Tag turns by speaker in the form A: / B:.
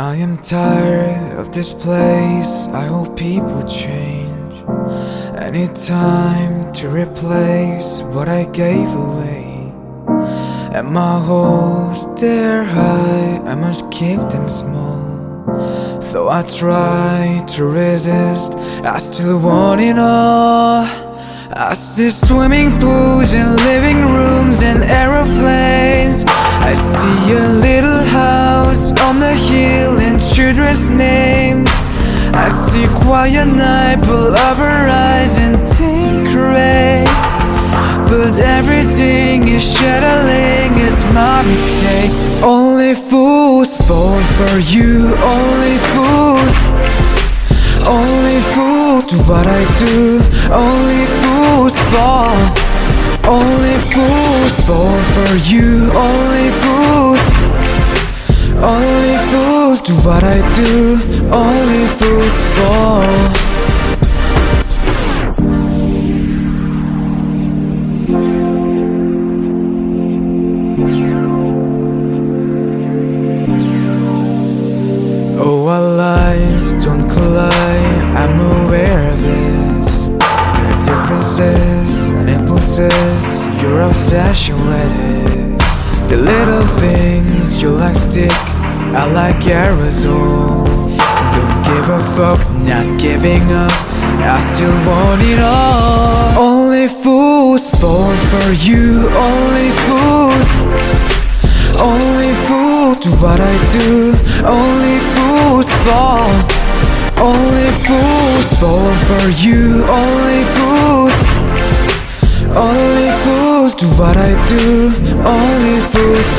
A: am tired of this place. I hope people change. I need time to replace what I gave away. And my hopes, they're high. I must keep them small. Though I try to resist, I still want it all. I see swimming pools and living rooms and aeroplanes. I see a little on the hill in children's names. I see quiet night full of her eyes and think gray. But everything is shattering, it's my mistake. Only fools fall for you, only fools. Only fools do what I do, only fools fall. Only fools fall for you, only fools. Fools do what I do, only fools fall. Oh, don't collide, I'm aware of this. The differences and impulses, your obsession with it. The little things you like stick, I like aerosol. Don't give a fuck, not giving up, I still want it all. Only fools fall for you, only fools. Only fools do what I do, only fools fall. Only fools fall for you, only fools. Only fools do what I do, only fools